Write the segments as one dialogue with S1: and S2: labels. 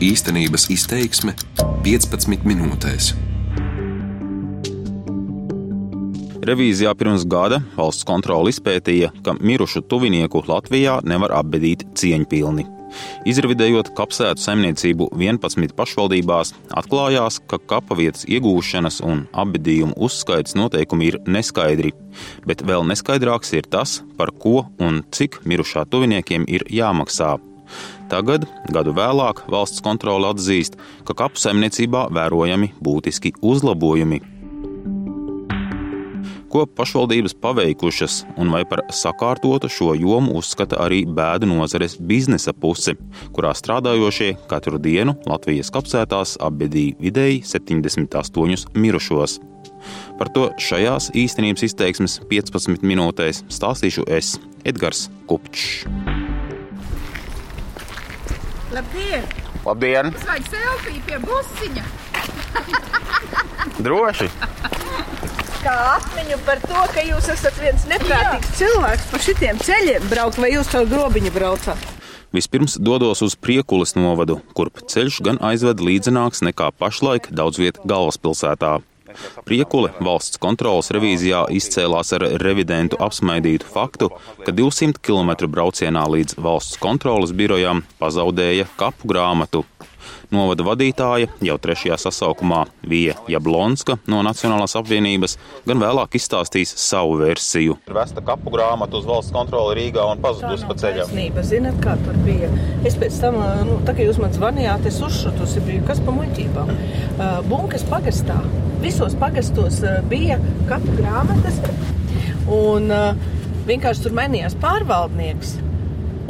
S1: Īstenības izteiksme 15 minūtēs.
S2: Revīzijā pirms gada valsts kontrole izpētīja, ka mirušu tuvinieku Latvijā nevar apbedīt cieņpilni. Izrevidējot kapsētu saimniecību 11 pašvaldībās, atklājās, ka kapavietas iegūšanas un apbedījumu uzskaits noteikumi ir neskaidri, bet vēl neskaidrāks ir tas, par ko un cik mirušā tuviniekiem ir jāmaksā. Tagad, gadu vēlāk, valsts kontrole atzīst, ka kapu saimniecībā vērojami būtiski uzlabojumi. Ko pašvaldības paveikušas un vai par sakārtotu šo jomu uzskata arī bēdu nozares biznesa puse, kurā strādājošie katru dienu Latvijas kapsētās apbedīja vidēji 78 mirušos. Par to šajās īstenības izteiksmes 15 minūtēs stāstīšu es, Edgars Kupčs.
S3: Labdien!
S2: Labdien!
S3: Mums vajag selfiju pie busiņa.
S2: Droši!
S3: Kā atmiņu par to, ka jūs esat viens neprātīgs cilvēks pa šitiem ceļiem braukt, vai jūs caur grobiņu braucat?
S2: Vispirms dodos uz Priekulas novadu, kurp ceļš gan aizved līdzenāks nekā pašlaik daudz viet galvaspilsētā. Priekule valsts kontrolas revīzijā izcēlās ar revidentu apsmaidītu faktu, ka 200 km braucienā līdz valsts kontrolas birojām pazaudēja kapu grāmatu. Novada vadītāja jau trešajā sasaukumā Vija Jablonska no Nacionālās apvienības gan vēlāk izstāstīs savu versiju. Vesta kapu grāmatu uz valsts kontroli Rīgā un pazudusi pa ceļam.
S3: Taisnība, zināt, kā tur bija. Es pēc tam, nu, tā kā jūs man zvanījāt, es uzšutusi biju, kas pa muļķībām. Bunkas pagastā, visos pagastos bija kapu grāmatas, un vienkārši tur mainījās pārvaldnieks.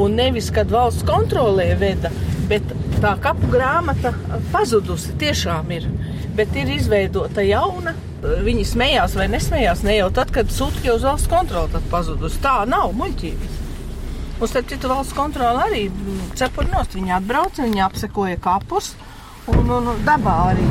S3: Un nevis, kad valsts kontrolē veda, bet tā kapu grāmata pazudusi tiešām ir. Bet ir izveidota jauna. Viņi smējās vai nesmējās ne jau tad, kad sūta uz valsts kontroli, tad pazudusi. Tā nav muļķības. Un starp citu valsts kontroli arī cepuri nost. Viņi atbrauca, viņi apsekoja kapus un, un dabā arī.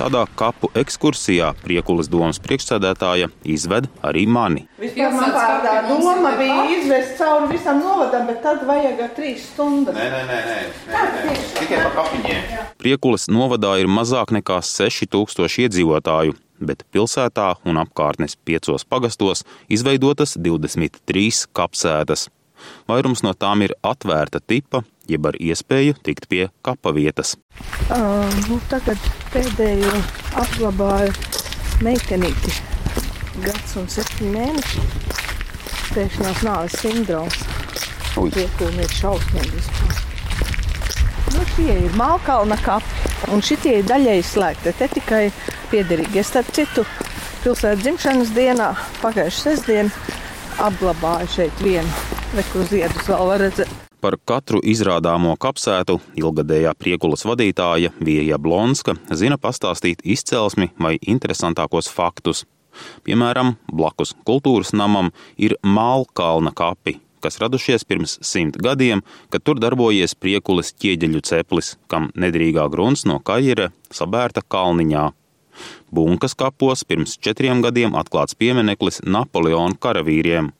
S2: Tādā kapu ekskursijā Priekulas domas priekšsēdētāja izved arī mani.
S3: Vispār man tādā doma bija izvest cauri visam novadam, bet tad vajag trīs stundas.
S2: Nē, nē, nē, nē. nē, nē. tikai pa kapiņiem. Priekulas novadā ir mazāk nekā 6000 iedzīvotāju, bet pilsētā un apkārtnes piecos pagastos izveidotas 23 kapsētas. Vairums no tām ir atvērta tipa, jeb ar iespēju tikt pie kapa vietas.
S3: Uh, nu, tagad pēdējo apglabāju meitenīti. Gads un septiņi mēneši. Pēkšņās nāves sindroms. Piekūmi ir šausmīgi vispār. Nu, šie ir Malkalna kapi, un šitie ir daļēji slēgti. Te tikai piederīgi. Es starp citu pilsētas dzimšanas dienā, pagājušajā sestdienā, apglabāju šeit vienu. Reku ziedus vēl var redzēt.
S2: Par katru izrādāmo kapsētu ilgadējā priekulas vadītāja Vija Blonska zina pastāstīt izcelsmi vai interesantākos faktus. Piemēram, blakus kultūras namam ir Mālkalna kapi, kas radušies pirms simt gadiem, kad tur darbojies priekulas ķieģeļu ceplis, kam nedrīgā grunts no kajera sabērta kalniņā. Bunkas kapos pirms četriem gadiem atklāts piemineklis Napoleona karavīriem.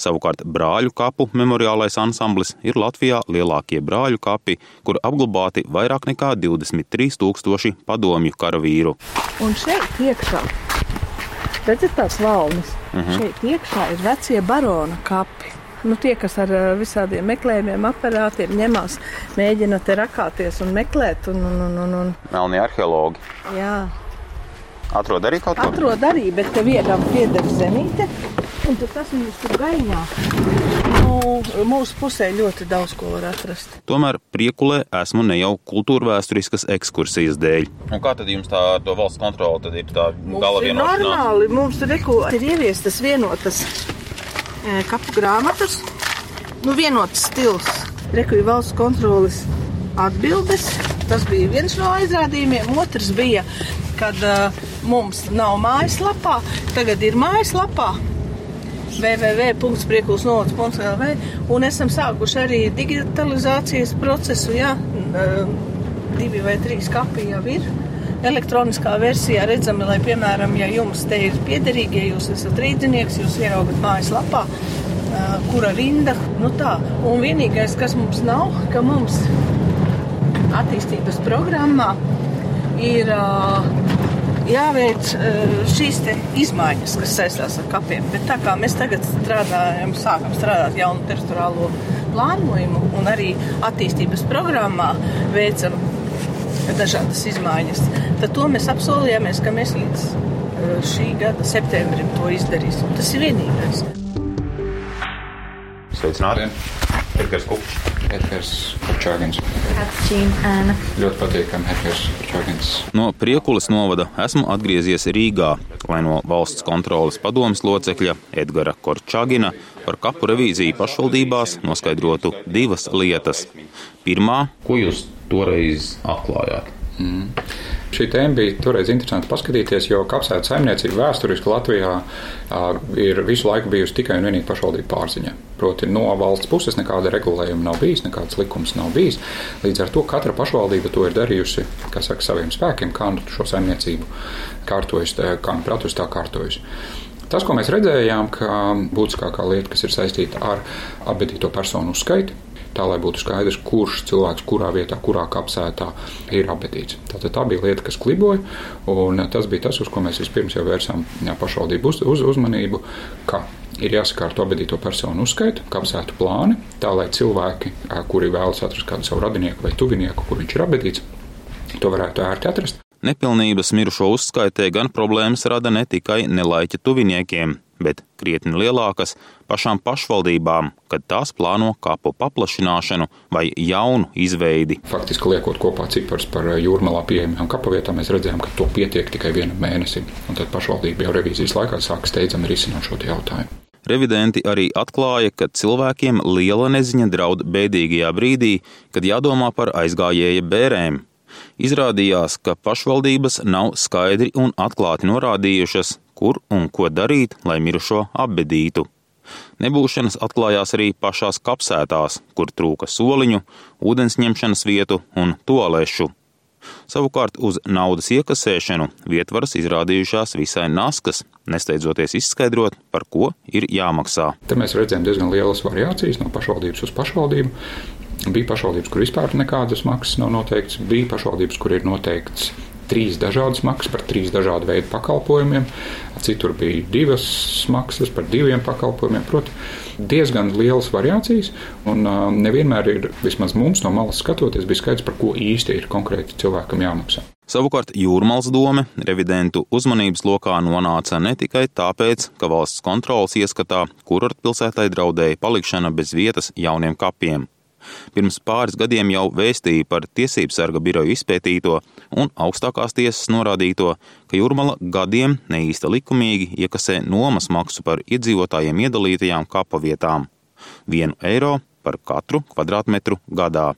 S2: Savukārt brāļu kapu memoriālais ansamblis ir Latvijā lielākie brāļu kapi, kur apglabāti vairāk nekā 23 tūkstoši padomju karavīru.
S3: Un šeit iekšā, redzat tās valnes, uh -huh. šeit iekšā ir vecie barona kapi. Nu, tie, kas ar visādiem meklējumiem, aparātiem ņemās, mēģina te rakāties un meklēt. Un, un, un, un, un.
S2: Melnie arheologi.
S3: Jā.
S2: Atrod arī kaut ko?
S3: Atrod arī, bet vienam pieder zemīte, un tas viņus tur gaiņā. Nu, mūsu pusē ļoti daudz ko var atrast.
S2: Tomēr priekulē esmu ne jau kultūra vēsturiskas ekskursijas dēļ. Un kā tad jums tā to valsts kontrole tad ir tā gala vienošanās?
S3: Normāli, mums reko, ir ieviestas vienotas e, kapu grāmatas, nu vienotas stils. Reku ir valsts kontrolas atbildes. Tas bija viens no aizrādījumiem. Otrs bija, kad uh, mums nav mājaslapā, tagad ir mājaslapā www.priekulsnovads.lv un esam sākuši arī digitalizācijas procesu, jā, divi vai trīs kapi jau ir. Elektroniskā versijā redzami, lai, piemēram, ja jums te ir piederīgi, ja jūs esat rīdzinieks, jūs ieraugat mājaslapā, kura rinda, nu tā. Un vienīgais, kas mums nav, ka mums attīstības programmā ir jāveic šīs izmaiņas, kas saistās ar kapiem. Bet tā kā mēs tagad strādājam, sākam strādāt jaunu teritoriālo plānojumu un arī attīstības programmā veicam dažādas izmaiņas, tad to mēs apsolījāmies, ka mēs līdz šī gada septembrim to izdarīsim. Tas ir vienīgais.
S2: Sveicināti! Edgars Kupčs.
S4: Edgars Kupčāgins.
S5: Ēna.
S4: Ļoti patīkami, Edgars Kupčāgins.
S2: No Priekulas novada esmu atgriezies Rīgā, lai no valsts kontrolas padomas locekļa Edgara Korčāgina par kapu revīziju pašvaldībās noskaidrotu divas lietas. Pirmā,
S6: ko jūs toreiz atklājāt?
S4: Mm. Šī tēma bija toreiz interesanti paskatīties, jo kapsētu saimniecība vēsturiski Latvijā ir visu laiku bijusi tikai un vienīgi pašvaldību pārziņā. Proti, no valsts puses nekāda regulējuma nav bijis, nekāds likums nav bijis. Līdz ar to katra pašvaldība to ir darījusi saka, saviem spēkiem, kā nu šo saimniecību kārtojas, kā nu pratus tā kārtojas. Tas, ko mēs redzējām, ka būtiskākā lieta, kas ir saistīta ar apbedīto personu uzskaitu, tā lai būtu skaidrs, kurš cilvēks kurā vietā, kurā kapsētā ir apbedīts. Tātad tā bija lieta, kas kliboja, un tas bija tas, uz ko mēs vispirms jau vērsām pašvaldību uz, uz, uzmanību, ka ir jāsakārto abadīto personu uzskaitu, kapsētu plāni, tā lai cilvēki, kuri vēlas atrast kādu savu radinieku vai tuvinieku, kur viņš ir abadīts, to varētu ērti atrast.
S2: Nepilnības mirušo uzskaitē gan problēmas rada ne tikai nelaiķa tuviniekiem, bet krietni lielākas pašām pašvaldībām, kad tās plāno kapu paplašināšanu vai jaunu izveidi.
S4: Faktiski liekot kopā ciprus par jūrmalā pieejamajām kapavietām, mēs redzējām, ka to pietiek tikai vienam mēnesim. Un tad pašvaldība jau revīzijas laikā sāk steidzami risināt šo jautājumu.
S2: Revidenti arī atklāja, ka cilvēkiem liela neziņa draud bēdīgajā brīdī, kad jādomā par aizgājēja bērēm. Izrādījās, ka pašvaldības nav skaidri un atklāti norādījušas, kur un ko darīt, lai mirušo apbedītu. Nebūšanas atklājās arī pašās kapsētās, kur trūka soliņu, ūdens ņemšanas vietu un toalešu. Savukārt uz naudas iekasēšanu vietvaras izrādījušās visai naskas, nesteidzoties izskaidrot, par ko ir jāmaksā.
S4: Te mēs redzējām diezgan lielas variācijas no pašvaldības uz pašvaldību. Bija pašvaldības, kur vispār nekādas maksas nav noteikts, bija pašvaldības, kur ir noteikts trīs dažādas maksas par trīs dažādu veidu pakalpojumiem. Citur bija divas maksas par diviem pakalpojumiem. Proti, diezgan lielas variācijas, un uh, nevienmēr ir, vismaz mums no malas skatoties, bija skaidrs, par ko īsti ir konkrēti cilvēkam jāmaksā.
S2: Savukārt Jūrmālas doma revidentu uzmanības lokā nonāca ne tikai tāpēc, ka valsts kontrolas ieskatā kurortpilsētai draudēja palikšana bez vietas jauniem kapiem. Pirms pāris gadiem jau vēstīja par tiesību sarga biroju izpētīto un augstākās tiesas norādīto, ka Jurmala gadiem neīsta likumīgi iekasē nomas maksu par iedzīvotājiem iedalītajām kapa vietām - vienu eiro par katru kvadrātmetru gadā.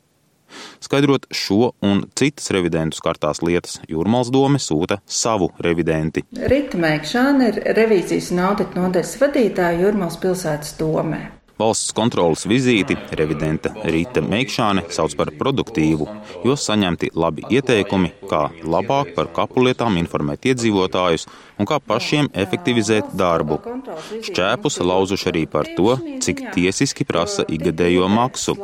S2: Skaidrot šo un citas revidentu skartās lietas, Jūrmāls doma sūta savu revidenti.
S5: Rita Mēkšāne ir revīzijas un audita nodaļas vadītāja Jūrmāls pilsētas domē.
S2: Valsts kontrolas vizīti revidente Rīta Meikšāne sauc par produktīvu, jo saņemti labi ieteikumi, kā labāk par kapu lietām informēt iedzīvotājus un kā pašiem efektivizēt darbu. Šķēpus lauzuši arī par to, cik tiesiski prasa ikgadējo maksu.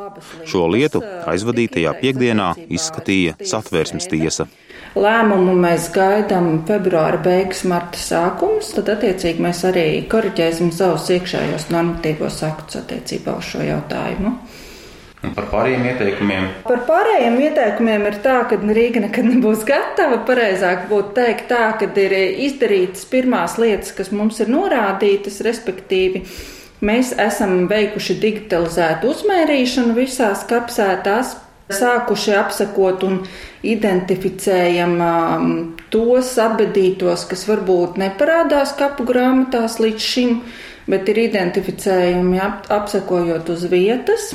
S2: Šo lietu aizvadītajā piekdienā izskatīja satvērsmes tiesa.
S5: Lēmumu mēs gaidām februāra beigas, marta sākums, tad attiecīgi mēs arī koriģēsim savus iekšējos normatīvos aktus attiecībā uz šo jautājumu.
S6: Un par pārējiem ieteikumiem?
S5: Par pārējiem ieteikumiem ir tā, ka Rīga nekad nebūs gatava. Pareizāk būtu teikt tā, ka ir izdarītas pirmās lietas, kas mums ir norādītas, respektīvi. Mēs esam veikuši digitalizētu uzmērīšanu visās kapsētās, sākuši apsekot un identificējam um, tos apbedītos, kas varbūt neparādās kapu grāmatās līdz šim, bet ir identificējumi ap, apsekojot uz vietas.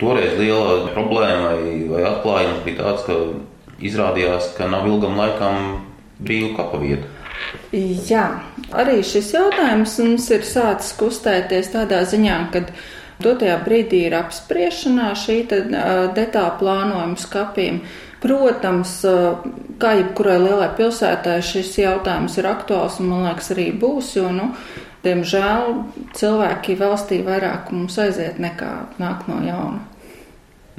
S6: Toreiz liela problēma vai, vai atklājums bija tāds, ka izrādījās, ka nav ilgam laikam brīvu kapu vietu.
S5: Jā, arī šis jautājums mums ir sācis kustēties tādā ziņā, ka Dotajā brīdī ir apspriešanā šī detāla plānojuma skapiem. Protams, kā jebkurai lielai pilsētai, šis jautājums ir aktuāls un, man liekas, arī būs, jo, nu, diemžēl, cilvēki valstī vairāk mums aiziet nekā nāk no jauna.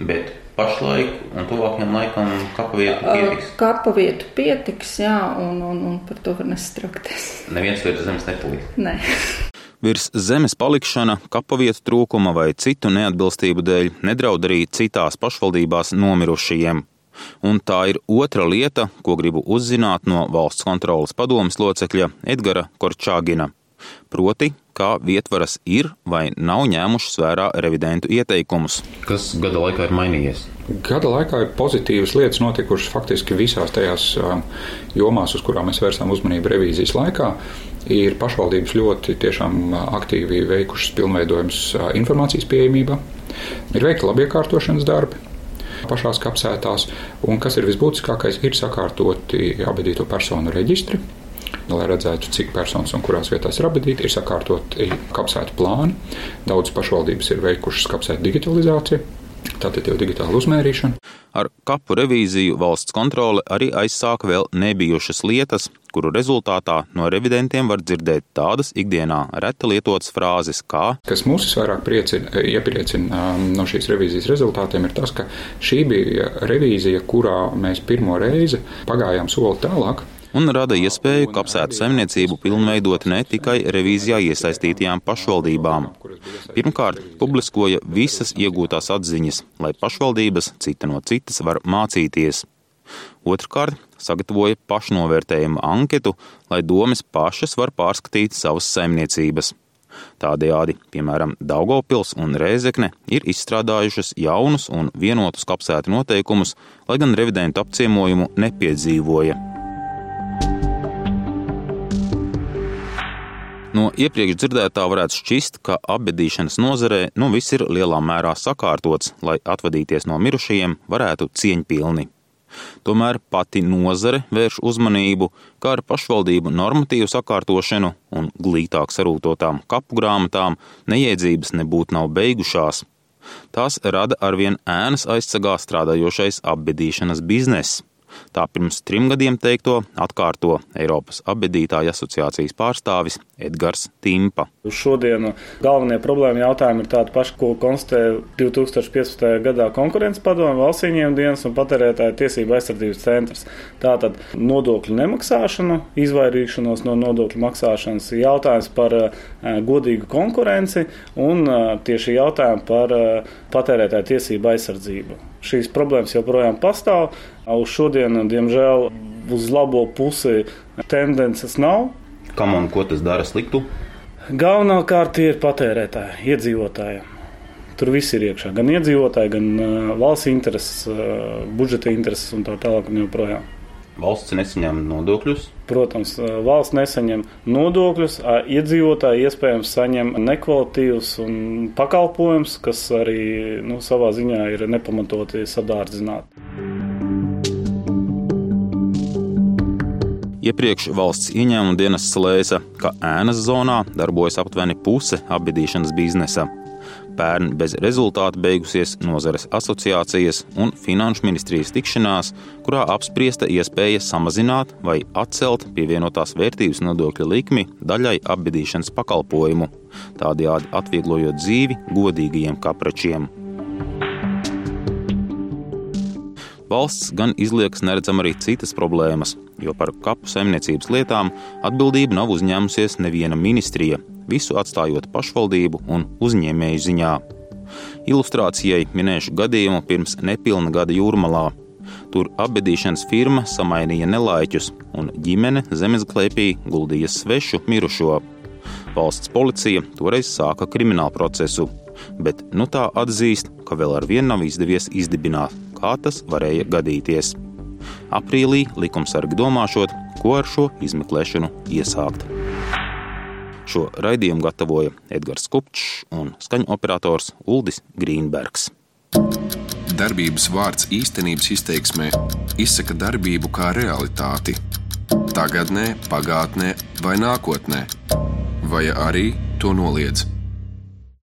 S6: Bet pašlaik un tuvākajam laikam kapa vietu pietiks?
S5: Kapa vietu pietiks, jā, un, un, un par to var nesatraukties.
S6: Neviens vietas zemes nepaliks.
S5: Nē.
S2: Virs zemes palikšana, kapavietu trūkuma vai citu neatbilstību dēļ nedraud arī citās pašvaldībās nomirušajiem. Un tā ir otra lieta, ko gribu uzzināt no valsts kontrolas padomas locekļa Edgara Korčāgina. Proti, kā vietvaras ir vai nav ņēmušas vērā revidentu ieteikumus.
S6: Kas gada laikā ir mainījies?
S4: Gada laikā ir pozitīvas lietas notikušas faktiski visās tajās jomās, uz kurām mēs vērsām uzmanību revīzijas laikā. Ir pašvaldības ļoti aktīvi veikušas pilnveidojumus informācijas pieejamībā, ir veikti labiekārtošanas darbi, pašās kapsētās, un kas ir visbūtiskākais, ir sakārtoti abadīto personu reģistri. Lai redzētu, cik personas un kurās vietās ir abadīti, ir sakārtoti kapsētu plāni. Daudz pašvaldības ir veikušas kapsētu digitalizāciju. Tātad jau digitāla uzmērīšana.
S2: Ar kapu revīziju valsts kontrole arī aizsāka vēl nebijušas lietas, kuru rezultātā no revidentiem var dzirdēt tādas ikdienā reti lietotas frāzes kā:
S4: Kas mūs visvairāk priecina, iepriecina um, no šīs revīzijas rezultātiem, ir tas, ka šī bija revīzija, kurā mēs pirmo reizi pagājām soli tālāk
S2: un rada iespēju kapsētu saimniecību pilnveidot ne tikai revīzijā iesaistītajām pašvaldībām. Pirmkārt, publiskoja visas iegūtās atziņas, lai pašvaldības cita no citas var mācīties. Otrkārt, sagatavoja pašnovērtējumu anketu, lai domas pašas var pārskatīt savas saimniecības. Tādējādi, piemēram, Daugopils un Rēzekne ir izstrādājušas jaunus un vienotus kapsētu noteikumus, lai gan revidentu apciemojumu nepiedzīvoja. No iepriekš dzirdētā varētu šķist, ka apbedīšanas nozarē nu viss ir lielā mērā sakārtots, lai atvadīties no mirušajiem varētu cieņpilni. Tomēr pati nozare vērš uzmanību, kā ar pašvaldību normatīvu sakārtošanu un glītāk sarūtotām kapu grāmatām neiedzības nebūtu nav beigušās. Tās rada arvien ēnas aizsargā strādājošais apbedīšanas bizness. Tā pirms trim gadiem teikto atkārto Eiropas apbedītāju asociācijas pārstāvis Edgars Timpa.
S7: Uz šodienu galvenie problēma jautājumi ir tādi paši, ko konstatēja 2015. gadā konkurences padome, valsts ieņēmuma dienas un patērētāju tiesību aizsardzības centrs. Tātad nodokļu nemaksāšanu, izvairīšanos no nodokļu maksāšanas, jautājums par uh, godīgu konkurenci un uh, tieši jautājumi par uh, patērētāju tiesību aizsardzību. Šīs problēmas joprojām pastāv. Uz šodienu, diemžēl, uz labo pusi tendences nav.
S6: Kam un ko tas dara sliktu?
S7: Galvenokārt ir patērētāji, iedzīvotāji. Tur viss ir iekšā. Gan iedzīvotāji, gan valsts intereses, budžeta intereses un tā tālāk un joprojām.
S6: Valsts nesaņem nodokļus.
S7: Protams, valsts nesaņem nodokļus, iedzīvotāji iespējams saņem nekvalitīvus pakalpojumus, kas arī nu, savā ziņā ir nepamatoti sadārdzināti.
S2: Iepriekš valsts ieņēmuma dienas slēdza, ka ēnas zonā darbojas aptuveni puse apbedīšanas biznesa. Pērn bez rezultāta beigusies nozares asociācijas un finanšu ministrijas tikšanās, kurā apspriesta iespēja samazināt vai atcelt pievienotās vērtības nodokļa likmi daļai apbedīšanas pakalpojumu, tādējādi atvieglojot dzīvi godīgajiem kapračiem. Valsts gan izliekas neredzam arī citas problēmas, jo par kapu saimniecības lietām atbildību nav uzņēmusies neviena ministrija, visu atstājot pašvaldību un uzņēmēju ziņā. Ilustrācijai minēšu gadījumu pirms nepilna gada jūrmalā. Tur apbedīšanas firma samainīja nelaiķus, un ģimene zemesklēpī guldīja svešu mirušo. Valsts policija toreiz sāka kriminālu procesu, bet nu tā atzīst, ka vēl ar vienu nav izdevies izdibināt, kā tas varēja gadīties. Aprīlī likumsargi domāšot, ko ar šo izmeklēšanu iesākt. Šo raidījumu gatavoja Edgars Kupčs un skaņu operators Uldis Grīnbergs.
S1: Darbības vārds īstenības izteiksmē izsaka darbību kā realitāti. Tagatnē, pagātnē vai nākotnē, vai arī to noliedz.